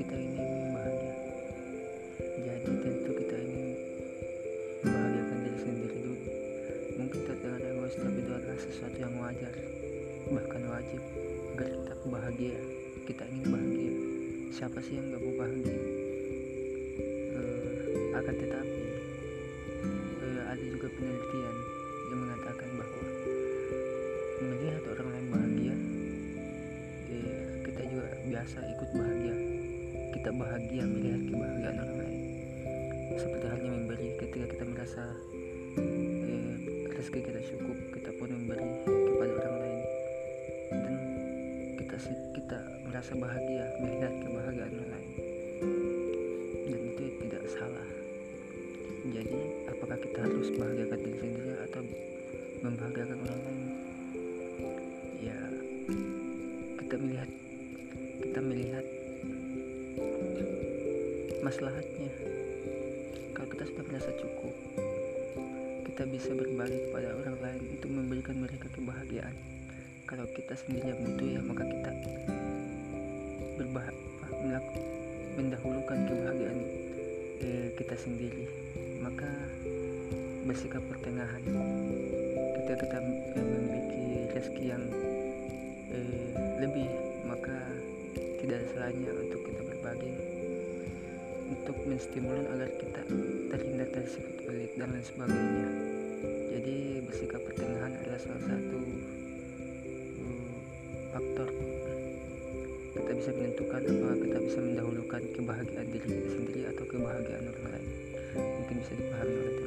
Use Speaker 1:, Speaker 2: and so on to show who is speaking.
Speaker 1: kita ini ingin bahagia. Jadi tentu kita ingin membahagiakan diri sendiri dulu. Mungkin terdengar egois tapi itu adalah sesuatu yang wajar, bahkan wajib agar kita bahagia. Kita ingin bahagia. Siapa sih yang gak mau bahagia? Eh, akan tetapi eh, ada juga penelitian yang mengatakan bahwa melihat orang lain bahagia eh, kita juga biasa ikut bahagia kita bahagia melihat kebahagiaan orang lain. Seperti halnya memberi ketika kita merasa eh, rezeki kita cukup kita pun memberi kepada orang lain. Dan kita kita merasa bahagia melihat kebahagiaan orang lain. Dan itu tidak salah. Jadi apakah kita harus bahagiakan diri sendiri atau membahagiakan orang lain? Ya kita melihat kita melihat maslahatnya. Kalau kita sudah merasa cukup kita bisa berbagi kepada orang lain untuk memberikan mereka kebahagiaan. Kalau kita sendiri yang butuh ya maka kita berbah apa, melaku- mendahulukan kebahagiaan eh, kita sendiri. Maka bersikap pertengahan. Kita eh, memiliki rezeki yang eh, lebih maka tidak salahnya untuk kita berbagi untuk menstimulus agar kita terhindar dari sifat pelit dan lain sebagainya. Jadi bersikap pertengahan adalah salah satu uh, faktor kita bisa menentukan apakah kita bisa mendahulukan kebahagiaan diri kita sendiri atau kebahagiaan orang lain. Mungkin bisa dipahami